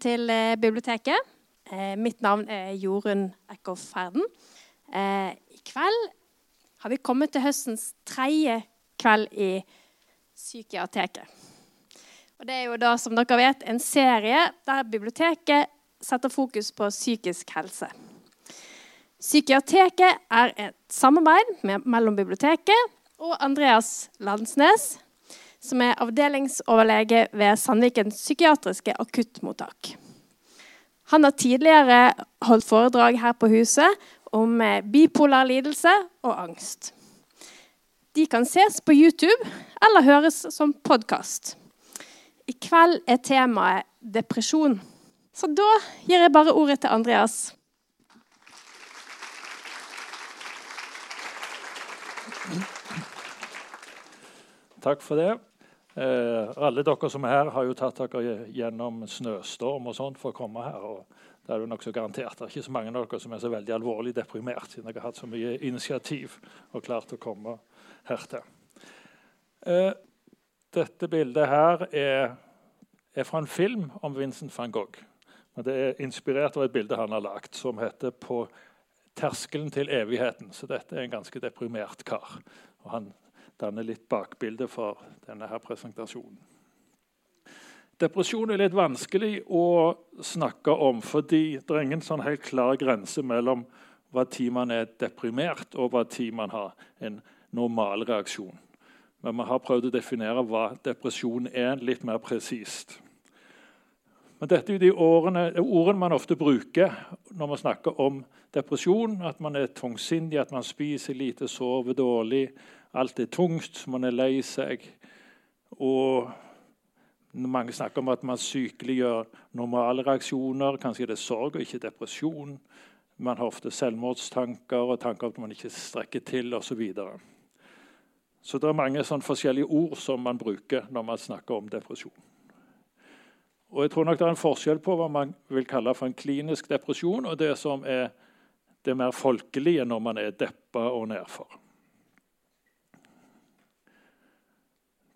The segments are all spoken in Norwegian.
til eh, biblioteket. Eh, mitt navn er Jorunn Eckhoff Ferden. Eh, I kveld har vi kommet til høstens tredje kveld i Psykiateket. Og det er jo da, som dere vet, en serie der biblioteket setter fokus på psykisk helse. Psykiateket er et samarbeid mellom biblioteket og Andreas Landsnes, som er avdelingsoverlege ved Sandvikens psykiatriske akuttmottak. Han har tidligere holdt foredrag her på huset om eh, bipolar lidelse og angst. De kan ses på YouTube eller høres som podkast. I kveld er temaet depresjon. Så da gir jeg bare ordet til Andreas. Takk for det. Eh, alle dere som er her, har jo tatt dere gjennom snøstorm og sånt for å komme her. og det er jo nokså garantert. Det er ikke så mange av dere som er så veldig alvorlig deprimert, siden dere har hatt så mye initiativ og klart å komme hertil. Eh, dette bildet her er, er, fra en film om Vincent van Gogh. Men det er inspirert av et bilde han har lagd, som heter 'På terskelen til evigheten'. Så dette er en ganske deprimert kar. Og han danner litt bakbilde for denne her presentasjonen. Depresjon er litt vanskelig å snakke om, fordi det er ingen sånn helt klar grense mellom hva tid man er deprimert, og hva tid man har en normal reaksjon. Men vi har prøvd å definere hva depresjon er, litt mer presist. Men dette er de ordene, ordene man ofte bruker når man snakker om depresjon. At man er tungsindig, at man spiser lite, sover dårlig, Alt er tungt, man er lei seg. Og mange snakker om at man sykeliggjør normale reaksjoner. Kanskje er sorg og ikke depresjon. Man har ofte selvmordstanker og tanker om at man ikke strekker til osv. Så, videre. så det er mange forskjellige ord som man bruker når man snakker om depresjon. Og jeg tror nok Det er en forskjell på hva man vil kalle for en klinisk depresjon, og det som er det mer folkelige når man er deppa og nedfor.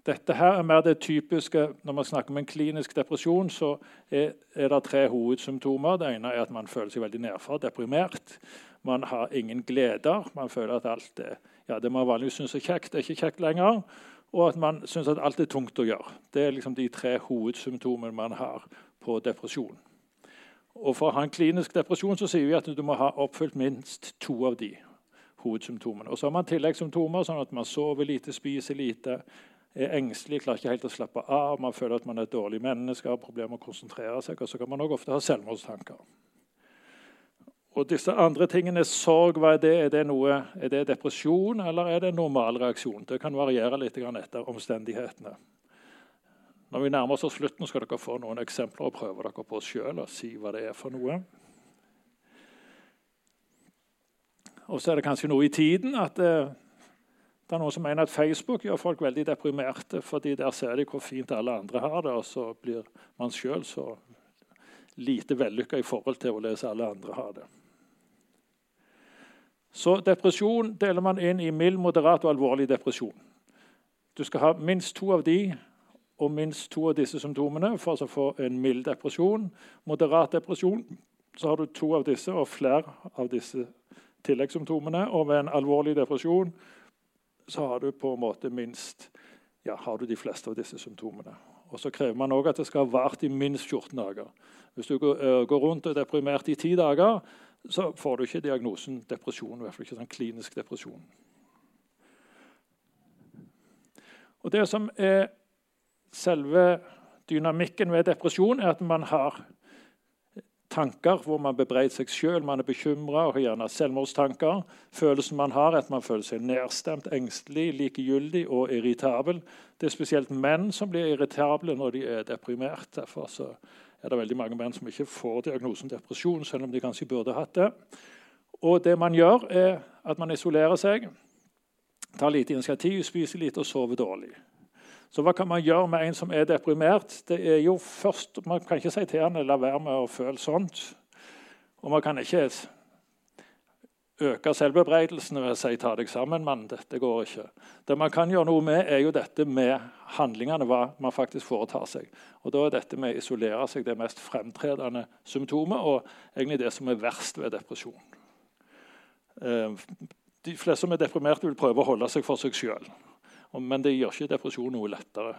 Dette her er mer det typiske Når man snakker om en klinisk depresjon, så er, er det tre hovedsymptomer. Det ene er at man føler seg veldig nedfor, deprimert. Man har ingen gleder. Man føler at alt er, ja, det man vanligvis syns er kjekt, er ikke kjekt lenger. Og at man syns at alt er tungt å gjøre. Det er liksom de tre hovedsymptomene man har på depresjon. Og For å ha en klinisk depresjon så sier vi at du må ha oppfylt minst to av de hovedsymptomene. Og Så har man tilleggssymptomer, sånn at man sover lite, spiser lite, er engstelig, klarer ikke helt å slappe av, man føler at man er et dårlig menneske, har problemer med å konsentrere seg. Og så kan man også ofte ha selvmordstanker. Og disse andre tingene, sorg, hva er det? Er det, noe, er det depresjon eller er det en normal reaksjon? Det kan variere litt etter omstendighetene. Når vi nærmer oss slutten, skal dere få noen eksempler og prøve dere på oss sjøl og si hva det er for noe. Og så er det kanskje noe i tiden at eh, det er noen som mener at Facebook gjør folk veldig deprimerte, fordi der ser de hvor fint alle andre har det, og så blir man sjøl så lite vellykka i forhold til å lese alle andre har det. Så depresjon deler man inn i mild, moderat og alvorlig depresjon. Du skal ha minst to av de og minst to av disse symptomene for å få en mild depresjon. Moderat depresjon så har du to av disse og flere av disse tilleggssymptomene. Og ved en alvorlig depresjon så har du på en måte minst ja, har du de fleste av disse symptomene. Og Så krever man òg at det skal ha vart i minst 14 dager. Hvis du går, uh, rundt og er deprimert i 10 dager, så får du ikke diagnosen depresjon. i hvert fall ikke sånn klinisk depresjon. Og Det som er selve dynamikken ved depresjon, er at man har tanker hvor man bebreider seg sjøl, man er bekymra og har gjerne selvmordstanker. Følelsen man har, er at man føler seg nedstemt, engstelig, likegyldig og irritabel. Det er spesielt menn som blir irritable når de er deprimert. Derfor er det veldig mange menn som ikke får diagnosen depresjon, selv om de kanskje burde hatt det. Og det man gjør, er at man isolerer seg, tar lite initiativ, spiser lite og sover dårlig. Så hva kan man gjøre med en som er deprimert? Det er jo først, Man kan ikke si til han la være med å føle sånt. Og man kan ikke øke selvbebreidelsen ved å si 'ta deg sammen, mann'. Dette går ikke. Det man kan gjøre noe med, er jo dette med handlingene, hva man faktisk foretar seg. Og Da er dette med å isolere seg det mest fremtredende symptomet, og egentlig det som er verst ved depresjon. Eh, de fleste som er deprimerte, vil prøve å holde seg for seg sjøl. Men det gjør ikke depresjon noe lettere.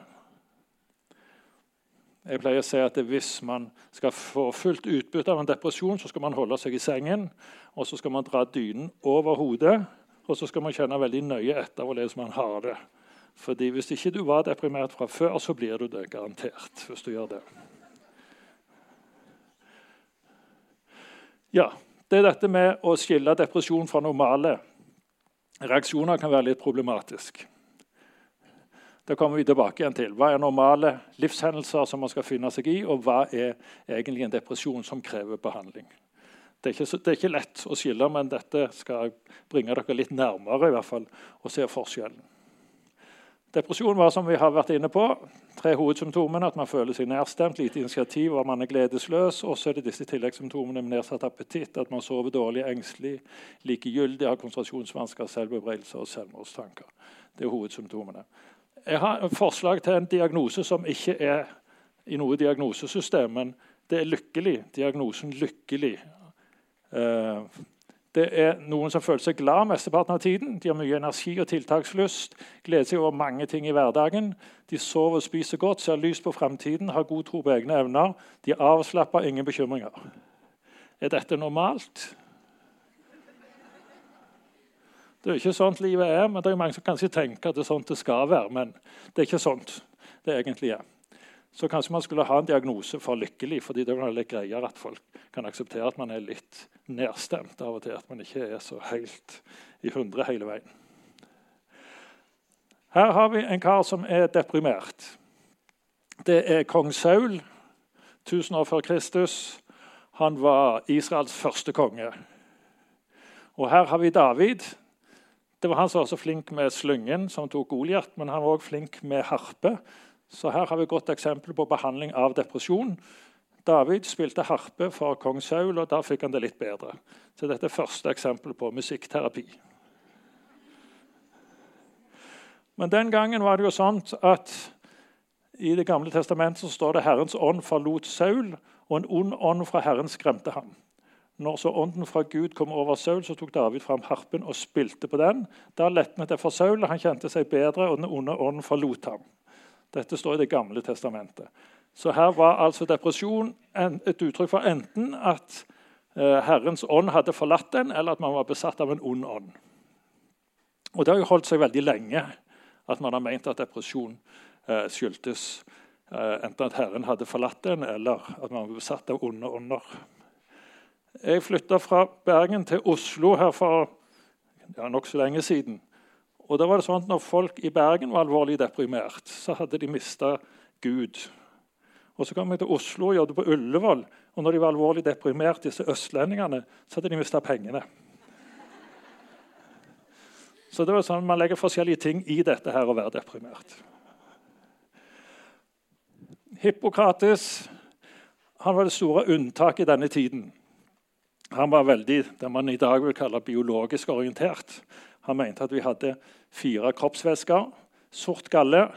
Jeg pleier å si at Hvis man skal få fullt utbytte av en depresjon, så skal man holde seg i sengen, og så skal man dra dynen over hodet, og så skal man kjenne veldig nøye etter hvordan man har det. Fordi Hvis ikke du var deprimert fra før, så blir du det garantert. hvis du gjør det. Ja, Det er dette med å skille depresjon fra normale reaksjoner kan være litt problematisk. Det kommer vi tilbake igjen til. Hva er normale livshendelser som man skal finne seg i, og hva er egentlig en depresjon som krever behandling? Det er, ikke, det er ikke lett å skille, men dette skal bringe dere litt nærmere i hvert fall, og se forskjellen. Depresjon var som vi har vært inne på, tre hovedsymptomene. At man føler seg nærstemt, lite initiativ, og man er gledesløs. Og så er det disse tilleggssymptomene med nedsatt appetitt, at man sover dårlig, engstelig, likegyldig, har konsentrasjonsvansker, selvbebreidelser og selvmordstanker. Det er hovedsymptomene. Jeg har et forslag til en diagnose som ikke er i noe diagnosesystem, men det er lykkelig. Diagnosen lykkelig. Eh, det er noen som føler seg glad mesteparten av tiden. De har mye energi og tiltakslyst, gleder seg over mange ting i hverdagen. De sover og spiser godt, ser lyst på framtiden, har god tro på egne evner. De er avslappa, ingen bekymringer. Er dette normalt? Det er ikke sånt livet er, men det er mange som kanskje tenker at det er sånt det skal være. Men det er ikke sånt det egentlig er. Så kanskje man skulle ha en diagnose for lykkelig, fordi det er litt greiere at folk kan akseptere at man er litt nedstemt av og til. At man ikke er så helt i hundre hele veien. Her har vi en kar som er deprimert. Det er kong Saul, 1000 år før Kristus. Han var Israels første konge. Og her har vi David, det var han som var så flink med slyngen, som tok Goliat, men han var også flink med harpe. Så her har vi et godt eksempel på behandling av depresjon. David spilte harpe for kong Saul, og da fikk han det litt bedre. Så dette er første eksempel på musikkterapi. Men den gangen var det jo sånn at i Det gamle testamentet så står det Herrens ånd forlot Saul, og en ond ånd fra Herren skremte ham. Når så ånden fra Gud kom over Saul, så tok David fram harpen og spilte på den. Da letnet det for Saul, han kjente seg bedre, og den onde ånden forlot ham. Dette står i Det gamle testamentet. Så her var altså depresjon et uttrykk for enten at eh, Herrens ånd hadde forlatt en, eller at man var besatt av en ond ånd. Og Det har jo holdt seg veldig lenge at man har ment at depresjon eh, skyldtes eh, enten at Herren hadde forlatt en, eller at man var besatt av onde ånder. Jeg flytta fra Bergen til Oslo her for ja, nokså lenge siden. Og da var det sånn at Når folk i Bergen var alvorlig deprimert, så hadde de mista Gud. Og Så kom jeg til Oslo og jobbet på Ullevål. Og når de var alvorlig deprimert, disse østlendingene, så hadde de mista pengene. Så det var sånn Man legger forskjellige ting i dette her å være deprimert. Hippokrates han var det store unntaket i denne tiden. Han var veldig det man i dag vil kalle biologisk orientert. Han mente at vi hadde fire kroppsvæsker. Sort galle.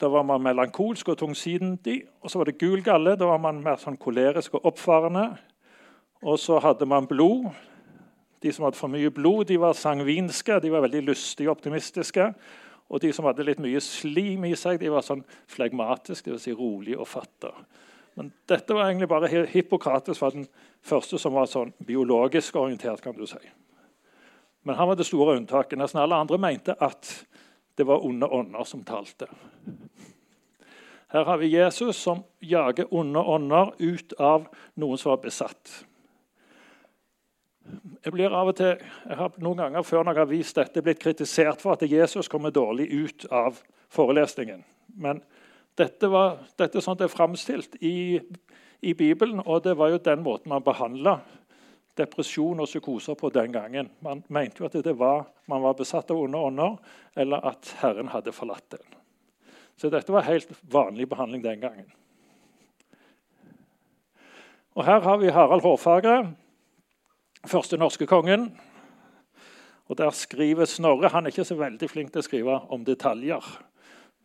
Da var man melankolsk og tungsidig. Og så var det gul galle. Da var man mer sånn kolerisk og oppfarende. Og så hadde man blod. De som hadde for mye blod, de var sangvinske. De var veldig lystige og optimistiske. Og de som hadde litt mye slim i seg, de var sånn flegmatiske, dvs. Si rolig og fatter. Men dette var egentlig bare Hippokrates var den første som var sånn biologisk orientert. kan du si. Men han var det store unntaket. Nesten alle andre mente at det var onde ånder som talte. Her har vi Jesus som jager onde ånder ut av noen som var besatt. Jeg blir av og til, jeg har noen ganger før når jeg har vist dette, blitt kritisert for at Jesus kommer dårlig ut av forelesningen. Men dette, var, dette sånn det er framstilt i, i, Bibelen, og det var jo den måten man behandla depresjon og psykoser på den gangen. Man mente jo at det var, man var besatt av onde ånder, eller at Herren hadde forlatt den. Så dette var helt vanlig behandling den gangen. Og Her har vi Harald Hårfagre, første norske kongen. Og Der skriver Snorre Han er ikke så veldig flink til å skrive om detaljer.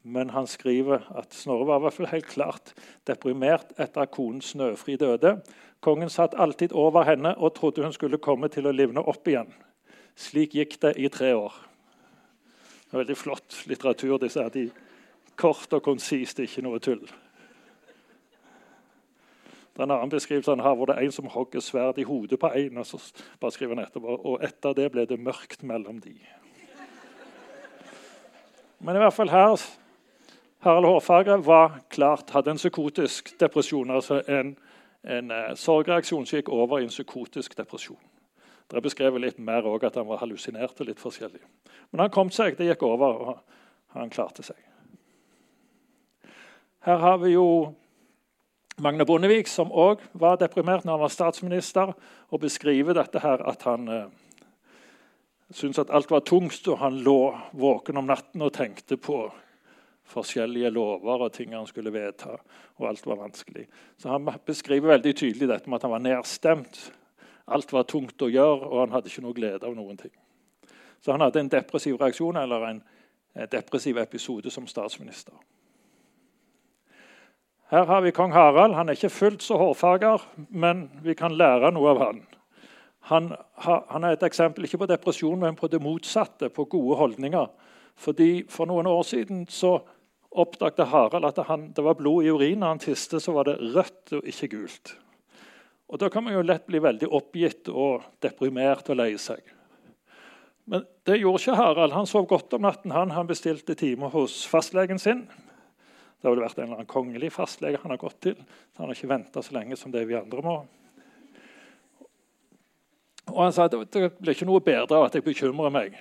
Men han skriver at Snorre var i hvert fall helt klart deprimert etter at konen Snøfri døde. Kongen satt alltid over henne og trodde hun skulle komme til å livne opp igjen. Slik gikk det i tre år. Det er veldig flott litteratur. disse de Kort og konsist, ikke noe tull. Det er en annen beskrivelse han har, hvor det er en som hogger sverd i hodet på en, og så bare skriver han etterpå, og etter det ble det mørkt mellom de. Men i hvert fall her Harald Hårfagre var klart, hadde en psykotisk depresjon. altså en, en uh, sorgreaksjon som gikk over i en psykotisk depresjon. Det er beskrevet litt mer også at han var hallusinert og litt forskjellig. Men han kom seg, det gikk over, og han klarte seg. Her har vi jo Magne Bondevik, som òg var deprimert når han var statsminister, og beskriver dette her at han eh, syntes at alt var tungt, og han lå våken om natten og tenkte på forskjellige lover og ting han skulle vedta, og alt var vanskelig. Så Han beskriver veldig tydelig dette med at han var nedstemt. Alt var tungt å gjøre, og han hadde ikke noe glede av noen ting. Så han hadde en depressiv reaksjon eller en depressiv episode som statsminister. Her har vi kong Harald. Han er ikke fullt så hårfager, men vi kan lære noe av han. Han, han er et eksempel ikke på depresjon, men på det motsatte, på gode holdninger. Fordi For noen år siden så oppdaget Harald at han, det var blod i urinen. Han tiste, så var det rødt og ikke gult. Og Da kan man jo lett bli veldig oppgitt og deprimert og lei seg. Men det gjorde ikke Harald. Han sov godt om natten. Han, han bestilte time hos fastlegen sin. Det har vært en eller annen kongelig fastlege han har gått til. så Han har ikke venta så lenge som det vi andre må. Og Han sa at det blir ikke noe bedre av at jeg bekymrer meg.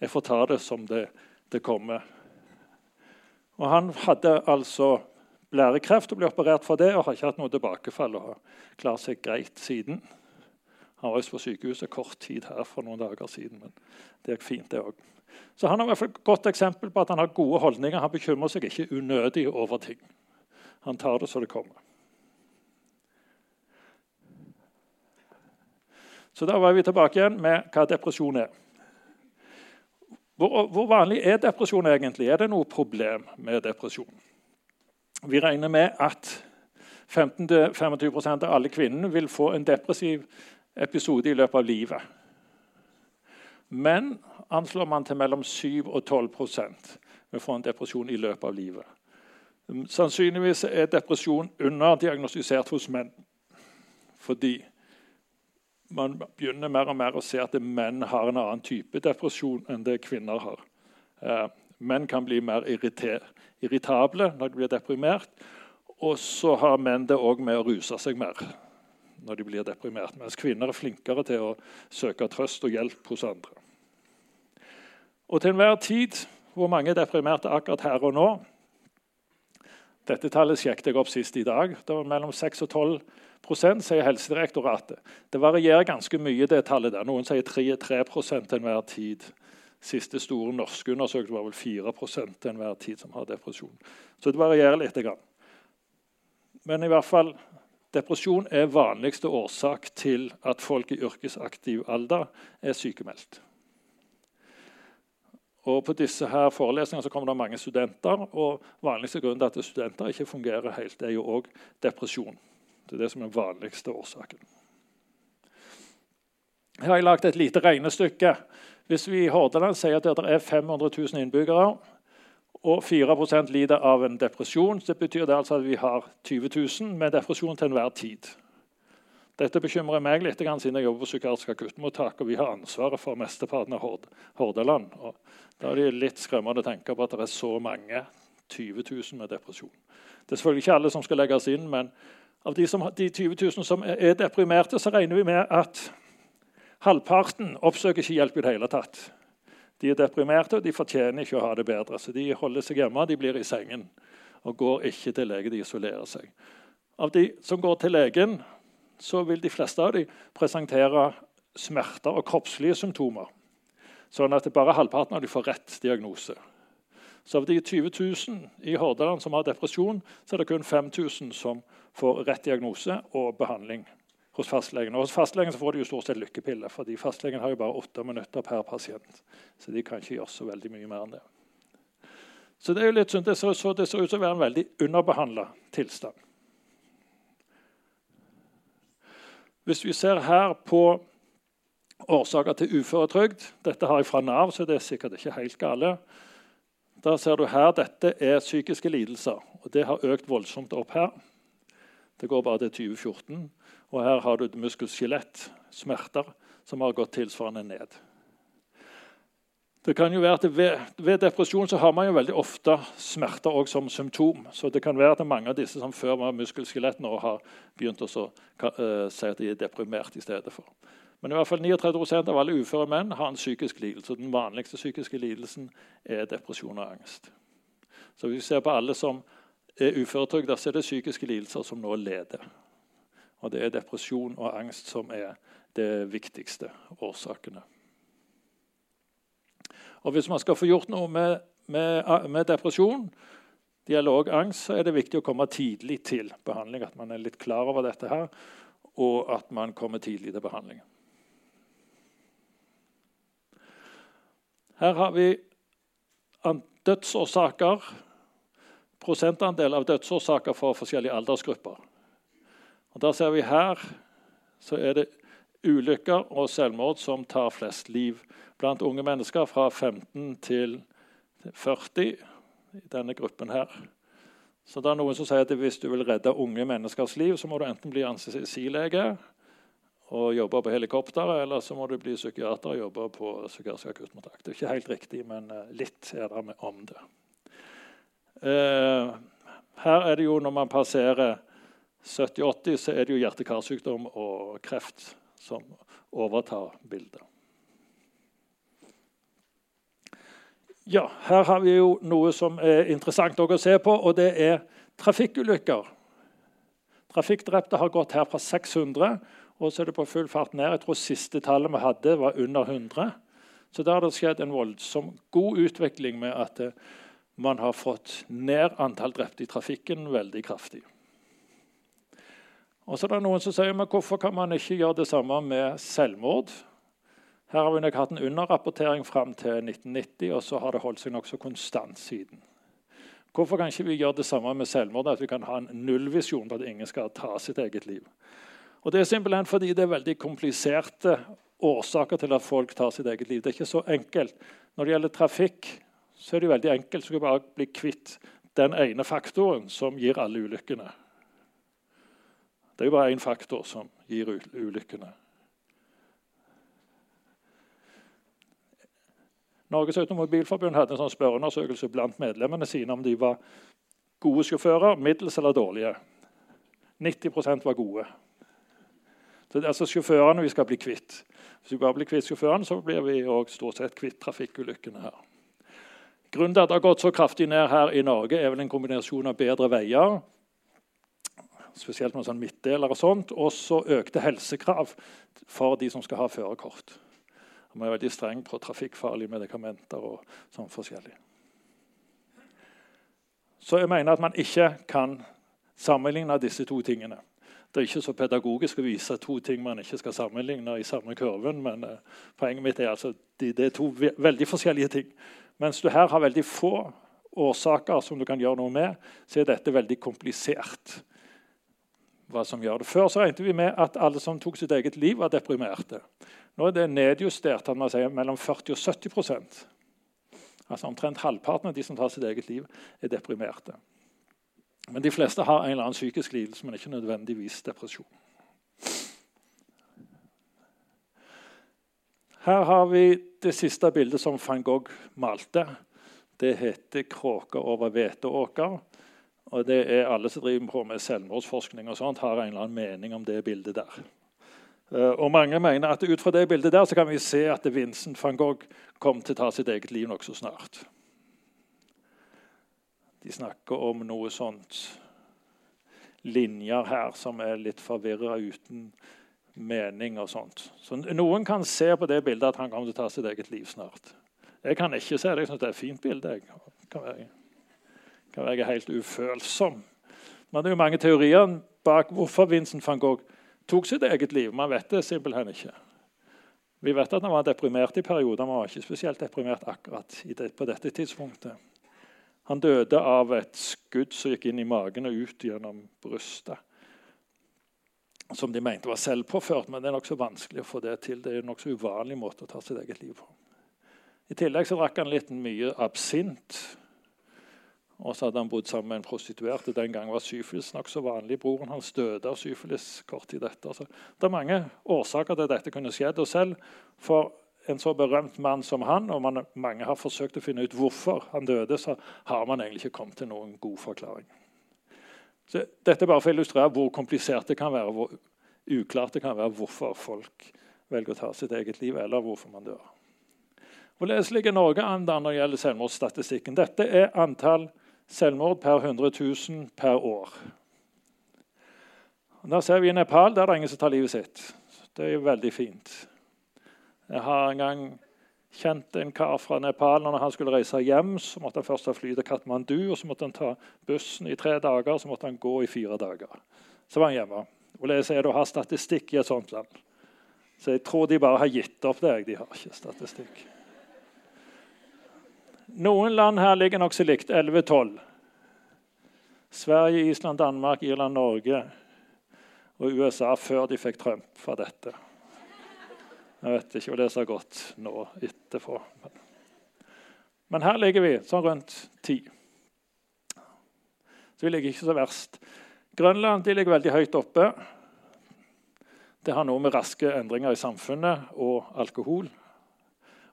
Jeg får ta det som det, det kommer. Og Han hadde altså blærekreft og ble operert for det og har ikke hatt noe tilbakefall. og har klart seg greit siden. Han var på sykehuset kort tid her for noen dager siden, men det gikk fint, det også. Så han har et godt eksempel på at han har gode holdninger. Han bekymrer seg ikke unødig over ting. Han tar det så det kommer. Så da var vi tilbake igjen med hva depresjon er. Hvor, hvor vanlig er depresjon egentlig? Er det noe problem med depresjon? Vi regner med at 15-25 av alle kvinnene vil få en depressiv episode i løpet av livet. Men anslår man til mellom 7 og 12 vil få en depresjon i løpet av livet. Sannsynligvis er depresjon underdiagnostisert hos menn. Fordi man begynner mer og mer å se at menn har en annen type depresjon enn det kvinner har. Eh, menn kan bli mer irritable når de blir deprimert. Og så har menn det òg med å ruse seg mer når de blir deprimert. Mens kvinner er flinkere til å søke trøst og hjelp hos andre. Og til enhver tid hvor mange er deprimerte akkurat her og nå Dette tallet sjekket jeg opp sist i dag. Det var mellom 6 og 12% sier Helsedirektoratet. Det varierer ganske mye, det tallet der. Noen sier 3, 3 til enhver tid. Siste store norske undersøkelse var vel 4 til enhver tid som har depresjon. Så det varierer litt. Men i hvert fall, depresjon er vanligste årsak til at folk i yrkesaktiv alder er sykemeldt. Og På disse her forelesningene kommer det mange studenter. og Vanligste grunnen til at studenter ikke fungerer helt, er jo òg depresjon. Det er det som er den vanligste årsaken. Her har jeg lagt et lite regnestykke. Hvis vi i Hordaland sier at det er 500 000 innbyggere, og 4% lider av en depresjon, så betyr det altså at vi har 20 000 med depresjon til enhver tid. Dette bekymrer meg litt, siden jeg jobber på psykiatrisk akuttmottak og vi har ansvaret for mesteparten av Hord Hordaland. Og da er det litt skremmende å tenke på at det er så mange, 20 000 med depresjon. Det er selvfølgelig ikke alle som skal legges inn, men av de, som, de 20 000 som er deprimerte, så regner vi med at halvparten oppsøker ikke hjelp i det hele tatt. De er deprimerte, og de fortjener ikke å ha det bedre. Så de holder seg hjemme, de blir i sengen og går ikke til lege. De isolerer seg. Av de som går til legen, så vil de fleste av dem presentere smerter og kroppslige symptomer. Sånn at det bare halvparten av dem får rett diagnose. Så av de 20 000 i Hordaland som har depresjon, så er det kun 5000 som får rett diagnose og behandling hos fastlegen. Og hos fastlegen så får de jo stort sett lykkepiller, fordi fastlegen har jo bare åtte minutter per pasient. Så de kan ikke gjøre så veldig mye mer enn det. Så det, er jo litt det, ser, det ser ut som å være en veldig underbehandla tilstand. Hvis vi ser her på årsaker til uføretrygd Dette har jeg fra Nav, så det er sikkert ikke helt gale. Da ser du her, Dette er psykiske lidelser, og det har økt voldsomt opp her. Det går bare til 2014. Og her har du muskel-skjelett, smerter, som har gått tilsvarende ned. Det kan jo være at ved, ved, depresjon så har man jo veldig ofte smerter også som symptom. Så det kan være at mange av disse som før var muskel-skjelett, nå har begynt å uh, si at de er deprimert i stedet for. Men i hvert fall 39% av alle uføre menn har en psykisk lidelse. Den vanligste psykiske lidelsen er depresjon og angst. Så hvis vi ser på alle som er uføretrygda, så er det psykiske lidelser som nå leder. Og det er depresjon og angst som er de viktigste årsakene. Og Hvis man skal få gjort noe med, med, med depresjon, det gjelder òg angst, så er det viktig å komme tidlig til behandling. At man er litt klar over dette her, og at man kommer tidlig til behandling. Her har vi dødsårsaker prosentandel av dødsårsaker for forskjellige aldersgrupper. Og Der ser vi her så er det ulykker og selvmord som tar flest liv blant unge mennesker fra 15 til 40 i denne gruppen her. Så det er noen som sier at hvis du vil redde unge menneskers liv, så må du enten bli anestesilege og jobbe på helikopteret, eller så må du bli psykiater og jobbe på psykiatrisk akuttmottak. Det er ikke helt riktig, men eh, litt er det om det. Eh, her er det jo når man passerer 70-80, så er det jo hjerte-karsykdom og kreft som overtar bildet. Ja, her har vi jo noe som er interessant å se på, og det er trafikkulykker. Trafikkdrepte har gått her fra 600, og så er det på full fart ned. Jeg tror siste tallet vi hadde, var under 100. Så der har det skjedd en voldsom god utvikling med at man har fått ned antall drepte i trafikken veldig kraftig. Og så er det noen som sier men hvorfor kan man ikke gjøre det samme med selvmord. Her har vi nok hatt en underrapportering fram til 1990, og så har det holdt seg nokså konstant siden. Hvorfor kan ikke vi gjøre det samme med selvmord? At vi kan ha en nullvisjon på at ingen skal ta sitt eget liv. Og Det er simpelthen fordi det er veldig kompliserte årsaker til at folk tar sitt eget liv. Det er ikke så enkelt. Når det gjelder trafikk, så er det veldig enkelt. Så skal bare bli kvitt den ene faktoren som gir alle ulykkene. Det er jo bare én faktor som gir ulykkene. Norges Automobilforbund hadde en sånn spørreundersøkelse blant medlemmene sine om de var gode sjåfører, middels eller dårlige. 90% var gode. Så det er altså sjåførene vi skal bli kvitt. Hvis vi bare blir kvitt sjåførene, så blir vi også stort sett kvitt trafikkulykkene her. Grunnen til at det har gått så kraftig ned her i Norge, er vel en kombinasjon av bedre veier, spesielt med sånn midtdeler og sånt, og så økte helsekrav for de som skal ha førerkort. Vi er veldig streng på trafikkfarlige medikamenter og sånn forskjellig. Så jeg mener at man ikke kan sammenligne disse to tingene. Det er ikke så pedagogisk å vise to ting man ikke skal sammenligne i samme kurven, men uh, poenget mitt er altså de, det er to veldig forskjellige ting. Mens du her har veldig få årsaker som du kan gjøre noe med, så er dette veldig komplisert. Hva som gjør det. Før så regnet vi med at alle som tok sitt eget liv, var deprimerte. Nå er det nedjustert sier mellom 40 og 70% Altså Omtrent halvparten av de som tar sitt eget liv, er deprimerte. Men de fleste har en eller annen psykisk lidelse, men ikke nødvendigvis depresjon. Her har vi det siste bildet som van Gogh malte. Det heter 'Kråker over hveteåker'. Og det er Alle som driver på med selvmordsforskning, og sånt, har en eller annen mening om det bildet der. Eh, og Mange mener at ut fra det bildet der så kan vi se at Vincent van Gogh kom til å ta sitt eget liv nokså snart. De snakker om noe sånt linjer her som er litt forvirra uten mening og sånt. Så Noen kan se på det bildet at han kommer til å ta sitt eget liv snart. Jeg kan ikke se det. Jeg syns det er et fint bilde. Jeg kan være, helt ufølsom. Men det er jo mange teorier bak hvorfor Vincent van Gogh tok sitt eget liv. Man vet det simpelthen ikke. Vi vet at han var deprimert i perioder, men var ikke spesielt deprimert akkurat på dette tidspunktet. Han døde av et skudd som gikk inn i magen og ut gjennom brystet. Som de mente var selvpåført, men det er nokså vanskelig å få det til. Det er en nokså uvanlig måte å ta sitt eget liv på. I tillegg så drakk han litt mye absint. Og så hadde han bodd sammen med en prostituert. Den gang var syfilis nokså vanlig. Broren hans døde av syfilis kort tid etter. Så det er mange årsaker til at dette kunne skjedd. Og selv for en så berømt mann som han, og man, mange har forsøkt å finne ut hvorfor han døde, så har man egentlig ikke kommet til noen god forklaring. Så dette bare for å illustrere hvor komplisert det kan være, hvor uklart det kan være hvorfor folk velger å ta sitt eget liv, eller hvorfor man dør. Hvorledes ligger Norge an når det gjelder selvmordsstatistikken? Dette er antall selvmord per 100 000 per år. Og der ser vi I Nepal der er det ingen som tar livet sitt. Det er veldig fint. Jeg har en gang kjent en kar fra Nepal. Når han skulle reise hjem, så måtte han først ta fly til Katmandu. og Så måtte han ta bussen i tre dager, så måtte han gå i fire dager. Så var han hjemme. Og er det å ha statistikk i et sånt land? Så jeg tror de bare har gitt opp det. De har ikke statistikk. Noen land her ligger nokså likt. 11-12. Sverige, Island, Danmark, Irland, Norge og USA før de fikk Trump for dette. Jeg vet ikke hva det har gått nå etterpå. Men her ligger vi sånn rundt ti. Så vi ligger ikke så verst. Grønland ligger veldig høyt oppe. Det har noe med raske endringer i samfunnet og alkohol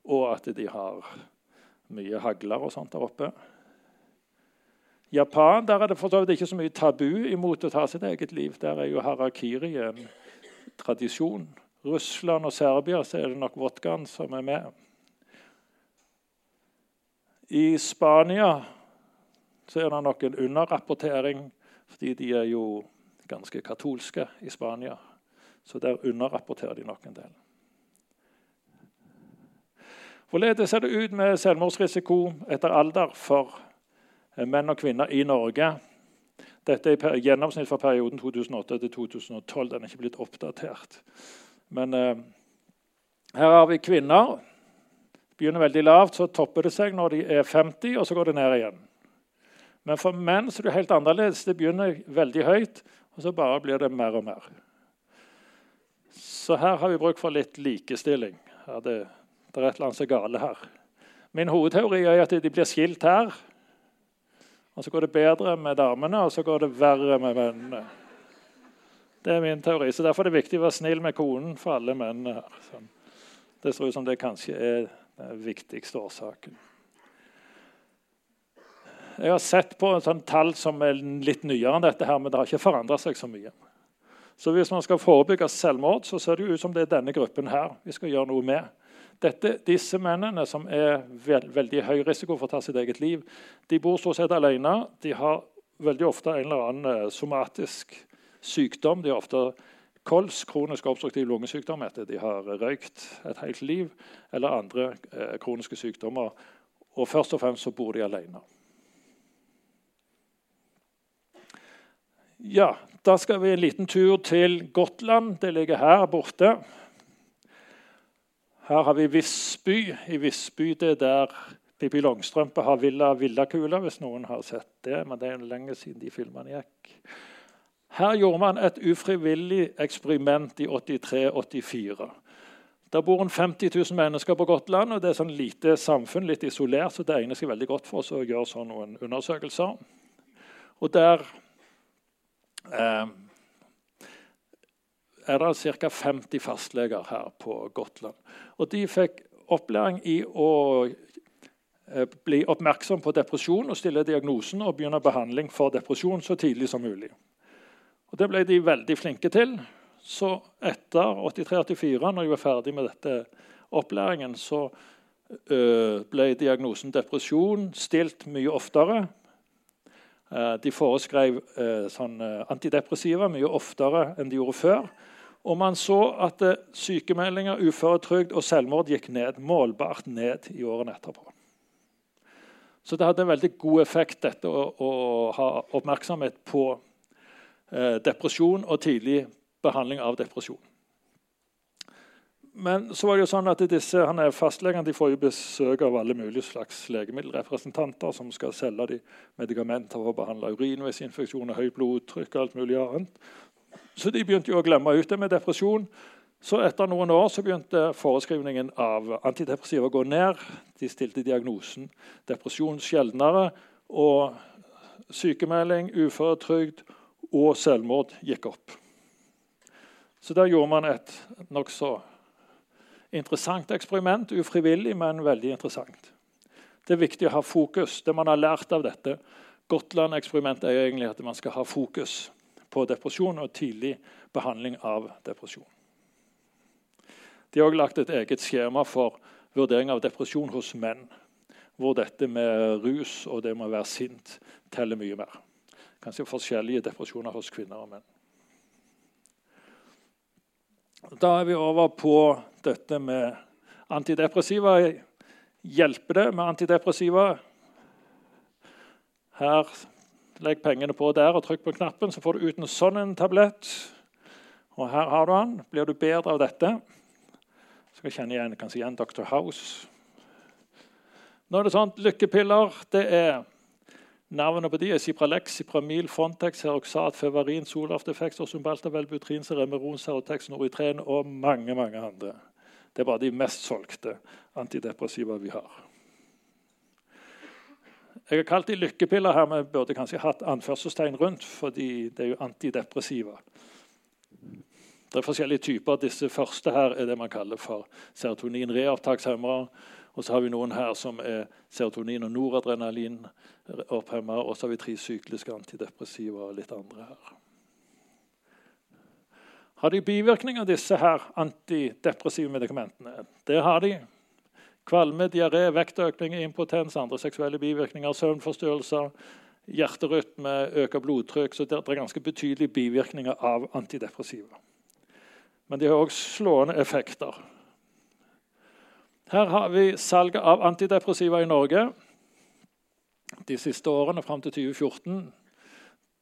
og at de har mye hagler og sånt der oppe. Japan der er det for så vidt ikke så mye tabu imot å ta sitt eget liv. Der er jo harakiri en tradisjon. Russland og Serbia så er det nok vodkaen som er med. I Spania så er det nok en underrapportering, fordi de er jo ganske katolske i Spania. Så der underrapporterer de nok en del. Hvorledes ser det ut med selvmordsrisiko etter alder for eh, menn og kvinner i Norge? Dette er i gjennomsnitt for perioden 2008 til 2012. Den er ikke blitt oppdatert. Men eh, her har vi kvinner. Begynner veldig lavt, så topper det seg når de er 50, og så går det ned igjen. Men for menn så er det helt annerledes. Det begynner veldig høyt, og så bare blir det mer og mer. Så her har vi bruk for litt likestilling. Her det det er et eller annet som er gale her. Min hovedteori er at de blir skilt her. Og så går det bedre med damene, og så går det verre med mennene. Det er min teori. så Derfor er det viktig å være snill med konen for alle mennene her. Sånn. Det ser ut som det kanskje er den viktigste årsaken. Jeg har sett på en sånn tall som er litt nyere enn dette, her, men det har ikke forandra seg så mye. Så Hvis man skal forebygge selvmord, så ser det ut som det er denne gruppen her vi skal gjøre noe med. Dette, disse mennene som er veld, veldig høy risiko for å ta sitt eget liv, de bor stort sett alene. De har veldig ofte en eller annen eh, somatisk sykdom. De har ofte kols, kronisk obstruktiv lungesykdom etter de har røykt et helt liv, eller andre eh, kroniske sykdommer. Og først og fremst så bor de alene. Ja, Da skal vi en liten tur til Gotland. Det ligger her borte. Her har vi Visby. I Visby det er der Pippi Longstrømpe har Villa Villakula, hvis noen har sett det. Men det er lenge siden de filmene gikk. Her gjorde man et ufrivillig eksperiment i 83-84. Der bor en 50 000 mennesker på Gotland, og det er sånn lite samfunn, litt isolert, så det egner seg veldig godt for oss å gjøre sånn noen undersøkelser. Og der eh, er det ca. 50 fastleger her på Gotland. Og de fikk opplæring i å eh, bli oppmerksom på depresjon og stille diagnosen og begynne behandling for depresjon så tidlig som mulig. Og Det ble de veldig flinke til. Så etter 83-84, når de var ferdig med dette opplæringen, så eh, ble diagnosen depresjon stilt mye oftere. Eh, de foreskrev sånn antidepressiva mye oftere enn de gjorde før. Og man så at eh, sykemeldinger, uføretrygd og selvmord gikk ned, målbart ned i årene etterpå. Så det hadde en veldig god effekt dette å, å ha oppmerksomhet på eh, depresjon og tidlig behandling av depresjon. Men så var det jo sånn at disse han er fastlegene de får jo besøk av alle mulige slags legemiddelrepresentanter som skal selge de medikamenter for å behandle urinveisinfeksjoner, høyt blodtrykk og alt mulig annet. Så de begynte å glemme ut det med depresjon. Så etter noen år begynte foreskrivningen av antidepressiva å gå ned. De stilte diagnosen depresjon sjeldnere. Og sykemelding, uføretrygd og selvmord gikk opp. Så der gjorde man et nokså interessant eksperiment. Ufrivillig, men veldig interessant. Det er viktig å ha fokus. Det man har lært av dette Gotland-eksperimentet er egentlig at man skal ha fokus på depresjon og tidlig behandling av depresjon. De har også lagt et eget skjema for vurdering av depresjon hos menn. Hvor dette med rus og det med å være sint teller mye mer. Kanskje forskjellige depresjoner hos kvinner og menn. Da er vi over på dette med antidepressiva. Hjelper det med antidepressiva? Her Legg pengene på der og trykk på knappen, så får du ut en sånn en tablett. Og her har du den. Blir du bedre av dette? Så jeg kjenne igjen, kanskje igjen Dr. House. Nå er det sånn, Lykkepiller det er Navnene på de er Cipralex, Cipramil, Fontex, Heroxat, Fevarin, Solaftefex, Osumbalta, Velbutrin, Ceremeron, Serotex, Noritren og mange mange andre. Det er bare de mest solgte antidepressiva vi har. Jeg har kalt de lykkepiller her, men burde kanskje hatt anførselstegn rundt, fordi det er jo antidepressiva. Det er forskjellige typer. Disse første her er det man kaller for serotonin-reopptakshemmere. Og så har vi noen her som er serotonin- og noradrenalin-opphemmere. Og så har vi tre sykliske antidepressiva og litt andre her. Har de bivirkninger, disse her antidepressive medikamentene? Det har de. Kvalme, diaré, vektøkning, impotens, andre seksuelle bivirkninger, søvnforstyrrelser, hjerterytme, øker blodtrykk. Så det er ganske betydelige bivirkninger av antidepressiva. Men de har også slående effekter. Her har vi salget av antidepressiva i Norge de siste årene fram til 2014.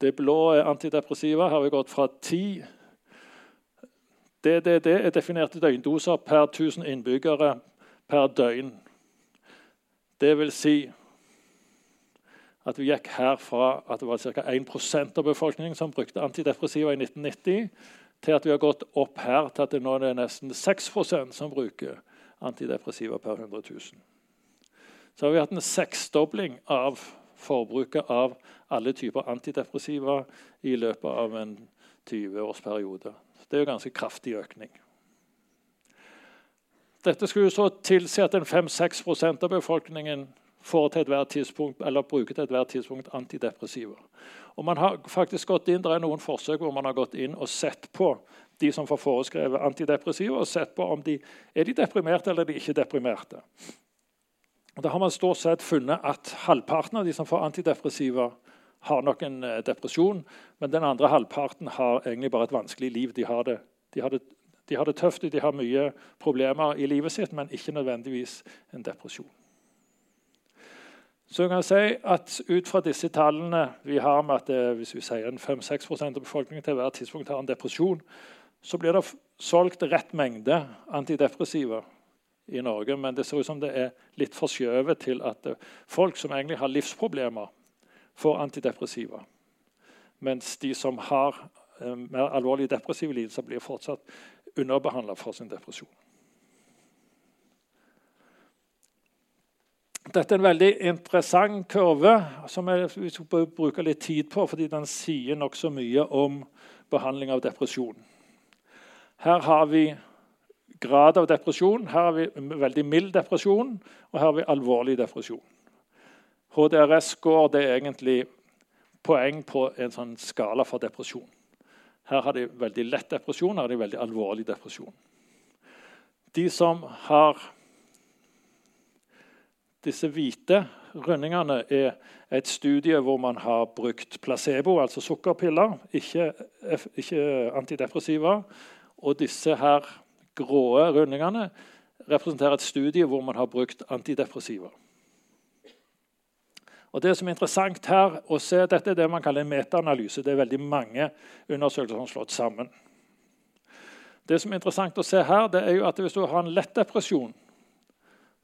Det blå er antidepressiva. Her har vi gått fra 10 DDD er definerte døgndoser per 1000 innbyggere per døgn. Det vil si at vi gikk herfra at det var ca. 1% av befolkningen som brukte antidepressiva i 1990, til at vi har gått opp her til at det nå er nesten 6% som bruker antidepressiva per 100 000. Så har vi hatt en seksdobling av forbruket av alle typer antidepressiva i løpet av en 20-årsperiode. Det er jo ganske kraftig økning. Dette skulle så tilsi at 5-6% av befolkningen får til ethvert tidspunkt, eller bruker til ethvert tidspunkt antidepressiva. Og man har faktisk gått inn, Det er noen forsøk hvor man har gått inn og sett på de som får foreskrevet antidepressiva, og sett på om de er de deprimerte eller er de ikke deprimerte. Og da har man stort sett funnet at halvparten av de som får antidepressiva, har nok en eh, depresjon, men den andre halvparten har egentlig bare et vanskelig liv. De har det, de har det de har det tøft, de har mye problemer i livet sitt, men ikke nødvendigvis en depresjon. Så jeg kan si at Ut fra disse tallene vi har med at det, hvis vi sier 5-6 av befolkningen til hvert tidspunkt har en depresjon, så blir det solgt rett mengde antidepressiva i Norge. Men det ser ut som det er litt forskjøvet til at folk som egentlig har livsproblemer, får antidepressiva. Mens de som har eh, mer alvorlige depressive lidelser, blir fortsatt underbehandla for sin depresjon. Dette er en veldig interessant kurve som vi skal bruke litt tid på, fordi den sier nokså mye om behandling av depresjon. Her har vi grad av depresjon, her har vi veldig mild depresjon, og her har vi alvorlig depresjon. HDRS-score er egentlig poeng på en sånn skala for depresjon. Her har de veldig lett depresjon, her har de veldig alvorlig depresjon. De som har disse hvite rundingene, er et studie hvor man har brukt placebo, altså sukkerpiller, ikke, ikke antidepressiva. Og disse her grå rundingene representerer et studie hvor man har brukt antidepressiva. Og det som er interessant her å se, Dette er det man kaller en metaanalyse. Det er veldig mange undersøkelser som er slått sammen. Det som er interessant å se her, det er jo at hvis du har en lett depresjon,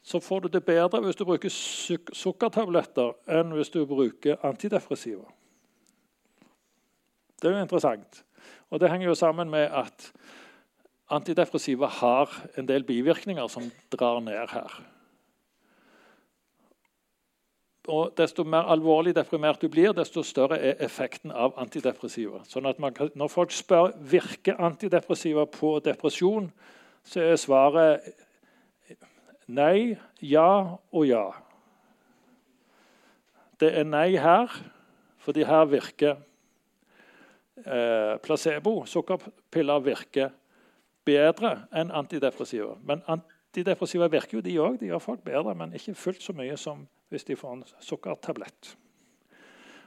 så får du det bedre hvis du bruker suk sukkertabletter enn hvis du bruker antidepressiva. Det er jo interessant. Og det henger jo sammen med at antidepressiva har en del bivirkninger som drar ned her. Og Desto mer alvorlig deprimert du blir, desto større er effekten av antidepressiva. Sånn at kan, Når folk spør virker antidepressiva på depresjon, så er svaret nei, ja og ja. Det er nei her, fordi her virker eh, placebo. Sukkerpiller virker bedre enn antidepressiva. Men antidepressiva virker jo de òg. De gjør folk bedre, men ikke fullt så mye som hvis de får en sukkertablett.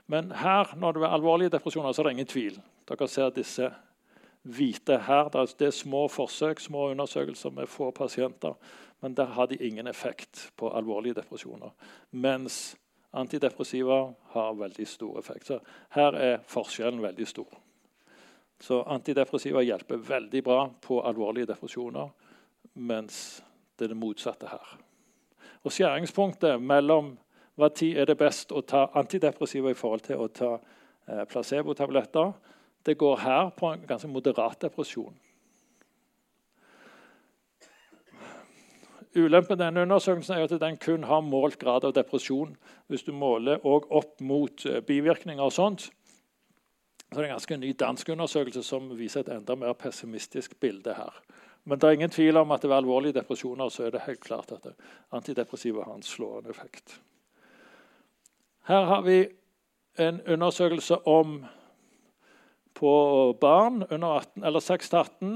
Men her, når det er alvorlige depresjoner, så er det ingen tvil. Dere ser disse hvite her. Det er små forsøk, små undersøkelser med få pasienter. Men der har de ingen effekt på alvorlige depresjoner. Mens antidepressiva har veldig stor effekt. Så her er forskjellen veldig stor. Så antidepressiva hjelper veldig bra på alvorlige depresjoner, mens det er det motsatte her. Og Skjæringspunktet mellom hva tid er det best å ta antidepressiva i forhold til å ta eh, placebotabletter, det går her på en ganske moderat depresjon. Ulempen denne undersøkelsen er at den kun har målt grad av depresjon. Hvis du måler opp mot eh, bivirkninger og sånt, så det er en ganske ny dansk undersøkelse som viser et enda mer pessimistisk bilde her. Men det er ingen tvil om at ved alvorlige depresjoner så er det helt klart at antidepressiva har en slående effekt. Her har vi en undersøkelse om på barn under 18, eller 6-18.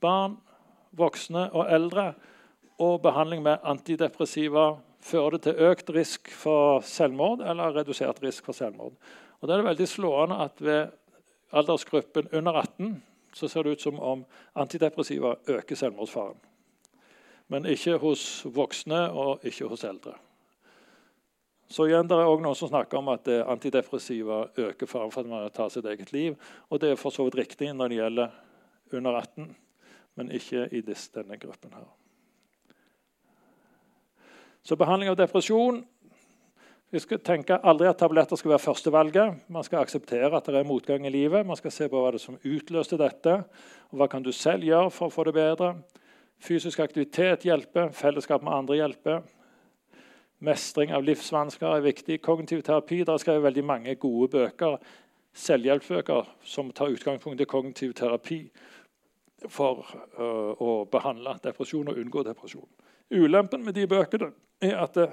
Barn, voksne og eldre. Og behandling med antidepressiva fører det til økt risk for selvmord eller redusert risk for selvmord. Og da er det veldig slående at ved aldersgruppen under 18 så ser det ut som om antidepressiva øker selvmordsfaren. Men ikke hos voksne og ikke hos eldre. Så igjen, Det er også noen som snakker om at antidepressiva øker faren for at man tar sitt eget liv. Og det er for så vidt riktig når det gjelder under 18, men ikke i denne gruppen. her. Så behandling av depresjon vi skal tenke aldri at tabletter skal være førstevalget. Man skal akseptere at det er motgang i livet. Man skal se på hva det som utløste dette, og hva kan du selv gjøre for å få det bedre. Fysisk aktivitet hjelper, fellesskap med andre hjelper. Mestring av livsvansker er viktig. Kognitiv terapi. der er skrevet veldig mange gode bøker, selvhjelpsbøker som tar utgangspunkt i kognitiv terapi for uh, å behandle depresjon og unngå depresjon. Ulempen med de bøkene er at det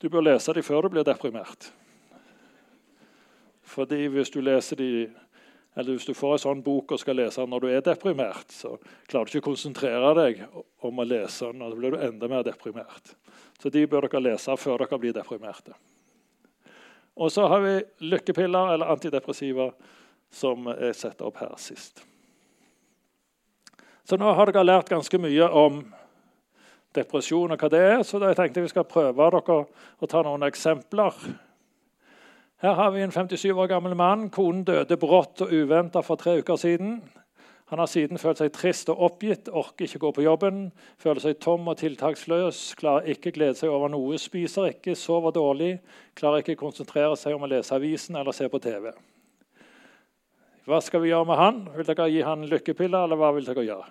du bør lese dem før du blir deprimert. Fordi hvis du leser de, eller hvis du får en sånn bok og skal lese den når du er deprimert, så klarer du ikke å konsentrere deg om å lese den, og da blir du enda mer deprimert. Så de bør dere lese før dere blir deprimerte. Og så har vi lykkepiller eller antidepressiva, som er satt opp her sist. Så nå har dere lært ganske mye om depresjon og hva det er. Så jeg tenkte vi skal prøve dere å ta noen eksempler. Her har vi en 57 år gammel mann. Konen døde brått og uventa for tre uker siden. Han har siden følt seg trist og oppgitt, orker ikke gå på jobben, føler seg tom og tiltaksløs, klarer ikke glede seg over noe, spiser ikke, sover dårlig, klarer ikke konsentrere seg om å lese avisen eller se på TV. Hva skal vi gjøre med han? Vil dere gi han lykkepiller, eller hva vil dere gjøre?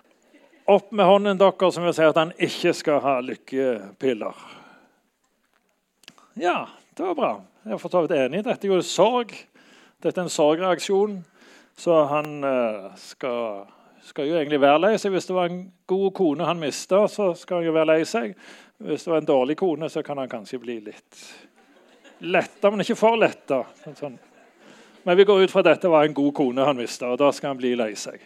Opp med hånden dere som vil si at han ikke skal ha lykkepiller. Ja, det var bra. Jeg er for så vidt enig. Dette er jo sorg. Dette er en sorgreaksjon. Så han uh, skal, skal, jo egentlig være lei seg. Hvis det var en god kone han mista, så skal han jo være lei seg. Hvis det var en dårlig kone, så kan han kanskje bli litt letta, men ikke for letta. Sånn. Men vi går ut fra at dette var en god kone han mista, og da skal han bli lei seg.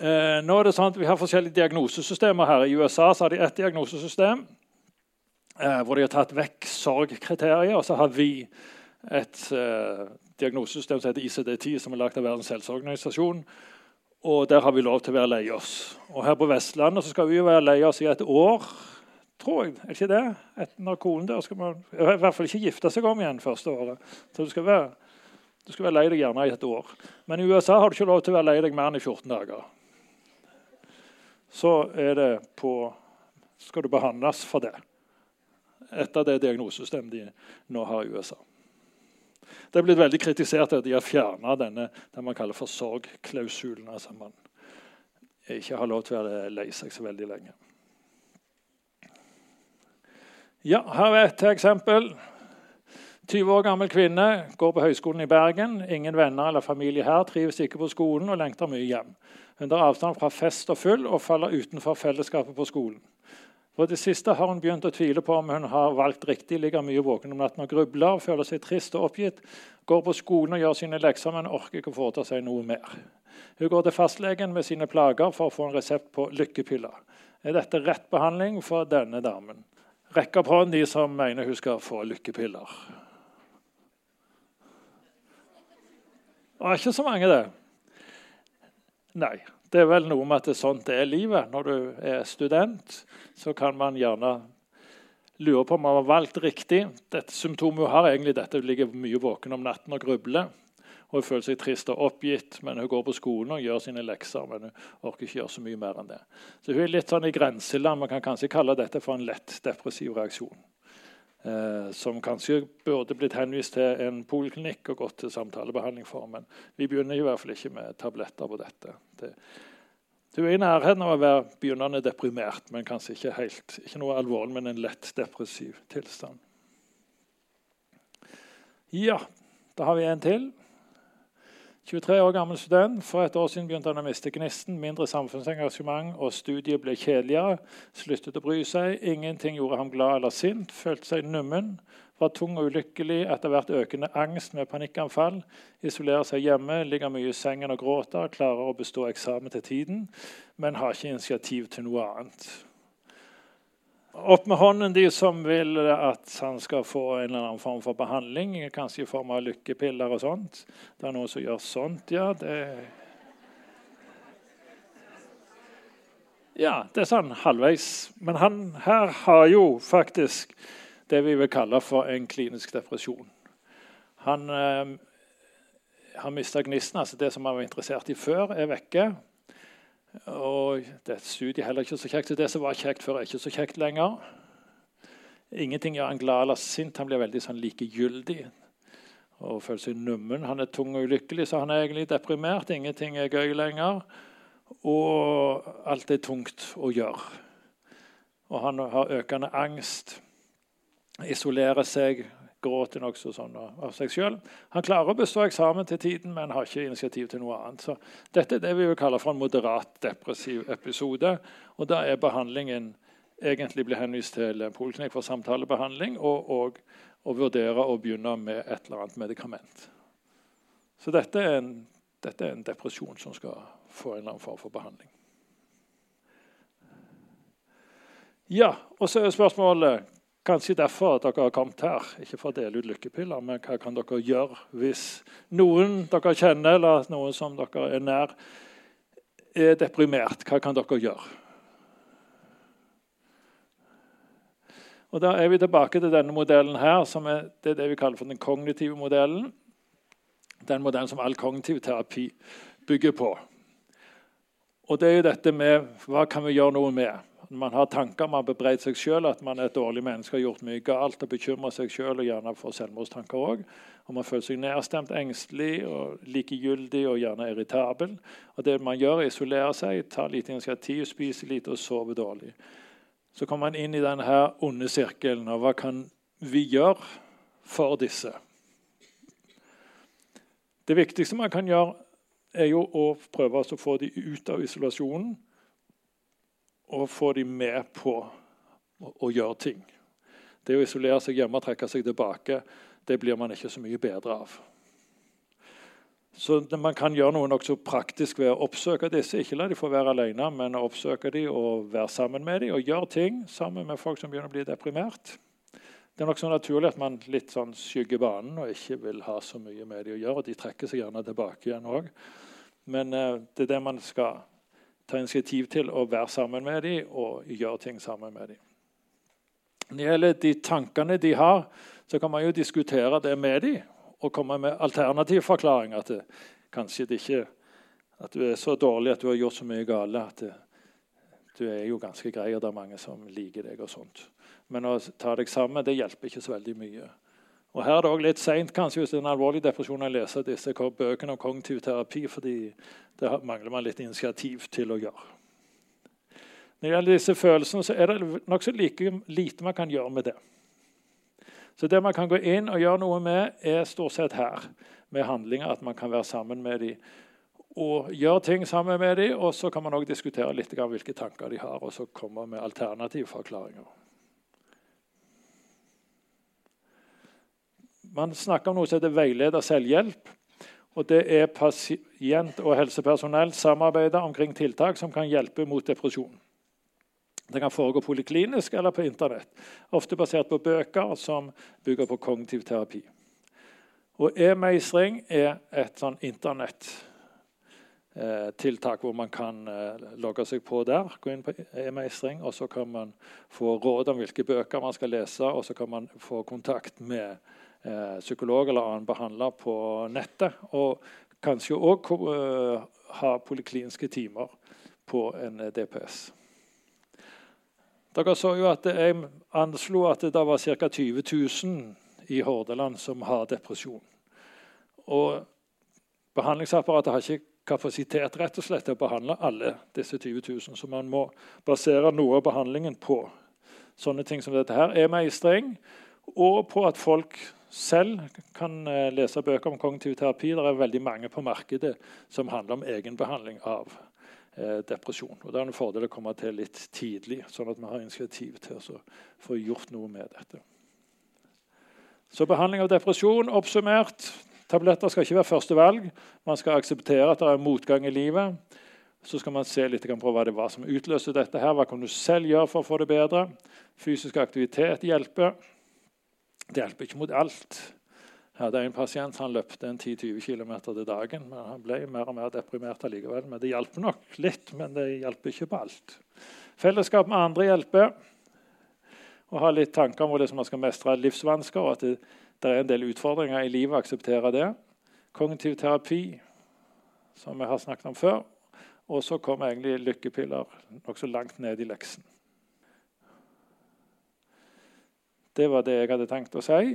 Eh, nå er det sånn at Vi har forskjellige diagnosesystemer her. I USA så har de ett diagnosesystem eh, hvor de har tatt vekk sorgkriterier. Og så har vi et eh, diagnosesystem som heter ICD-10, som er lagt av Verdens helseorganisasjon. Og der har vi lov til å være lei oss. Og her på Vestlandet så skal vi jo være lei oss i et år. Tror jeg. Er ikke det? Et, når konen dør, skal man i hvert fall ikke gifte seg om igjen første året. Så du skal være Du skal være lei deg gjerne i et år. Men i USA har du ikke lov til å være lei deg mer enn i 14 dager. Så på, skal du behandles for det. Etter det diagnosesystemet de nå har i USA. Det er blitt veldig kritisert at de har fjerna denne det man kaller for sorgklausulen. Altså man ikke har lov til å være lei seg så veldig lenge. Ja, Her er et eksempel. 20 år gammel kvinne går på Høgskolen i Bergen. Ingen venner eller familie her, trives ikke på skolen og lengter mye hjem. Hun tar avstand fra fest og full og faller utenfor fellesskapet på skolen. For det siste har hun begynt å tvile på om hun har valgt riktig, ligger mye våken om natten og grubler, føler seg trist og oppgitt, går på skolen og gjør sine lekser, men orker ikke å foreta seg noe mer. Hun går til fastlegen med sine plager for å få en resept på lykkepiller. Er dette rett behandling for denne damen? Rekk opp hånden de som mener hun skal få lykkepiller. Det er ikke så mange, det. Nei. Det er vel noe med at det er sånt det er livet. Når du er student, så kan man gjerne lure på om man har valgt riktig. Dette symptomet hun har, egentlig dette hun ligger mye våken om natten og grubler. Og hun føler seg trist og oppgitt, men hun går på skolen og gjør sine lekser. men hun orker ikke gjøre så mye mer enn det. Så hun er litt sånn i grenseland. Man kan kanskje kalle dette for en lett depressiv reaksjon. Eh, som kanskje burde blitt henvist til en poliklinikk og gått til samtalebehandling for. Men vi begynner i hvert fall ikke med tabletter på dette. Det, du er i nærheten av å være begynnende deprimert, men kanskje ikke helt, ikke noe alvorlig, men en lett depressiv tilstand. Ja, da har vi en til. 23 år gammel student. For et år siden begynte han å miste gnisten. Mindre samfunnsengasjement, og studiet ble kjedeligere. Sluttet å bry seg. Ingenting gjorde ham glad eller sint. Følte seg nummen. Var tung og ulykkelig. Etter hvert økende angst med panikkanfall. Isolerer seg hjemme, ligger mye i sengen og gråter. Klarer å bestå eksamen til tiden, men har ikke initiativ til noe annet. Opp med hånden de som vil at han skal få en eller annen form for behandling. Kanskje i form av lykkepiller og sånt. Det er noen som gjør sånt, ja. Det ja, det er sånn halvveis. Men han her har jo faktisk det vi vil kalle for en klinisk depresjon. Han eh, har mista gnisten. altså Det som han var interessert i før, er vekke. Og det studiet heller ikke så kjekt. Så det som var kjekt før, er ikke så kjekt lenger. Ingenting gjør han glad eller sint. Han blir veldig sånn likegyldig og føler seg nummen. Han er tung og ulykkelig, så han er egentlig deprimert. Ingenting er gøy lenger. Og alt er tungt å gjøre. Og han har økende angst, isolerer seg, gråter nokså sånn av seg sjøl. Han klarer å bestå eksamen til tiden, men har ikke initiativ til noe annet. Så dette er det vi vil kalle for en moderat depressiv episode. Og da er behandlingen egentlig blir henvist til poliklinikk for samtalebehandling og, og, og vurdere å begynne med et eller annet medikament. Så dette er, en, dette er en depresjon som skal få en eller annen form for behandling. Ja, og så er spørsmålet Kanskje derfor at dere har kommet her. Ikke for å dele ut lykkepiller, men hva kan dere gjøre hvis noen dere kjenner, eller noen som dere er nær, er deprimert? Hva kan dere gjøre? Og Da er vi tilbake til denne modellen her, som er det, er det vi kaller for den kognitive modellen. Den modellen som all kognitiv terapi bygger på. Og det er jo dette med hva kan vi gjøre noe med man har tanker, man bebreider seg sjøl at man er et dårlig menneske, har gjort mye galt og bekymrer seg sjøl og gjerne får selvmordstanker òg. Og man føler seg nedstemt, engstelig og likegyldig og gjerne irritabel. Og det man gjør, er å isolere seg, ta lite initiativ, spise lite og sove dårlig. Så kommer man inn i denne onde sirkelen. Og hva kan vi gjøre for disse? Det viktigste man kan gjøre, er jo å prøve å få dem ut av isolasjonen og få dem med på å, gjøre ting. Det å isolere seg hjemme og trekke seg tilbake det blir man ikke så mye bedre av. Så Man kan gjøre noe nokså praktisk ved å oppsøke disse. Ikke la de få være alene, men oppsøke dem og være sammen med dem og gjøre ting sammen med folk som begynner å bli deprimert. Det er nokså naturlig at man litt sånn skygger banen og ikke vil ha så mye med dem å gjøre. De trekker seg gjerne tilbake igjen òg. Men uh, det er det man skal ta initiativ til å være sammen med dem og gjøre ting sammen med dem. Når det gjelder de tankene de har, så kan man jo diskutere det med dem og komme med alternativ forklaring. At det, kanskje det ikke at du er så dårlig at du har gjort så mye gale at det, du er jo ganske grei, og det er mange som liker deg. og sånt. Men å ta deg sammen det hjelper ikke så veldig mye. Og Her er det også litt seint hvis det er en alvorlig depresjon å lese disse bøkene om kognitiv terapi, fordi det mangler man litt initiativ til å gjøre. Når det gjelder disse følelsene, så er det nokså like lite man kan gjøre med det. Så det man kan gå inn og gjøre noe med, er stort sett her. Med handlinger, at man kan være sammen med dem og gjøre ting sammen med dem. Og så kan man også diskutere litt hvilke tanker de har, og så komme med alternative forklaringer. Man snakker om noe som heter veileder selvhjelp. Og det er pasient- og helsepersonell samarbeider omkring tiltak som kan hjelpe mot depresjon. Det kan foregå poliklinisk eller på Internett, ofte basert på bøker som bygger på kognitiv terapi. Og E-meistring er et sånn Internett-tiltak hvor man kan eh, logge seg på der. gå inn på E-meistring, og Så kan man få råd om hvilke bøker man skal lese, og så kan man få kontakt med eh, psykolog eller annen behandler på nettet. Og kanskje òg eh, ha polikliniske timer på en DPS. Dere så jo at Jeg anslo at det var ca. 20 000 i Hordaland som har depresjon. Og Behandlingsapparatet har ikke kapasitet rett og slett til å behandle alle disse 20 000. Så man må basere noe av behandlingen på sånne ting som dette her er meistring, og på at folk selv kan eh, lese bøker om kognitiv terapi. Det er veldig mange på markedet som handler om egenbehandling av eh, depresjon. Og Det er en fordel å komme til litt tidlig, sånn at vi har initiativ til å få gjort noe med dette. Så behandling av depresjon oppsummert. Tabletter skal ikke være første valg. Man skal akseptere at det er motgang i livet. Så skal man se litt på hva det var som utløste dette. her. Hva kan du selv gjøre for å få det bedre? Fysisk aktivitet hjelper. Det hjelper ikke mot alt. Jeg hadde en pasient han løpte en 10-20 km til dagen. men Han ble mer og mer deprimert allikevel. Men det hjalp nok litt, men det hjelper ikke på alt. Fellesskap med andre hjelper. Å ha litt tanker om hvordan man skal mestre livsvansker, og at det, det, er en del utfordringer i livet. Akseptere det. Kognitiv terapi, som vi har snakket om før. Og så kommer egentlig lykkepiller nokså langt ned i leksen. Det var det jeg hadde tenkt å si.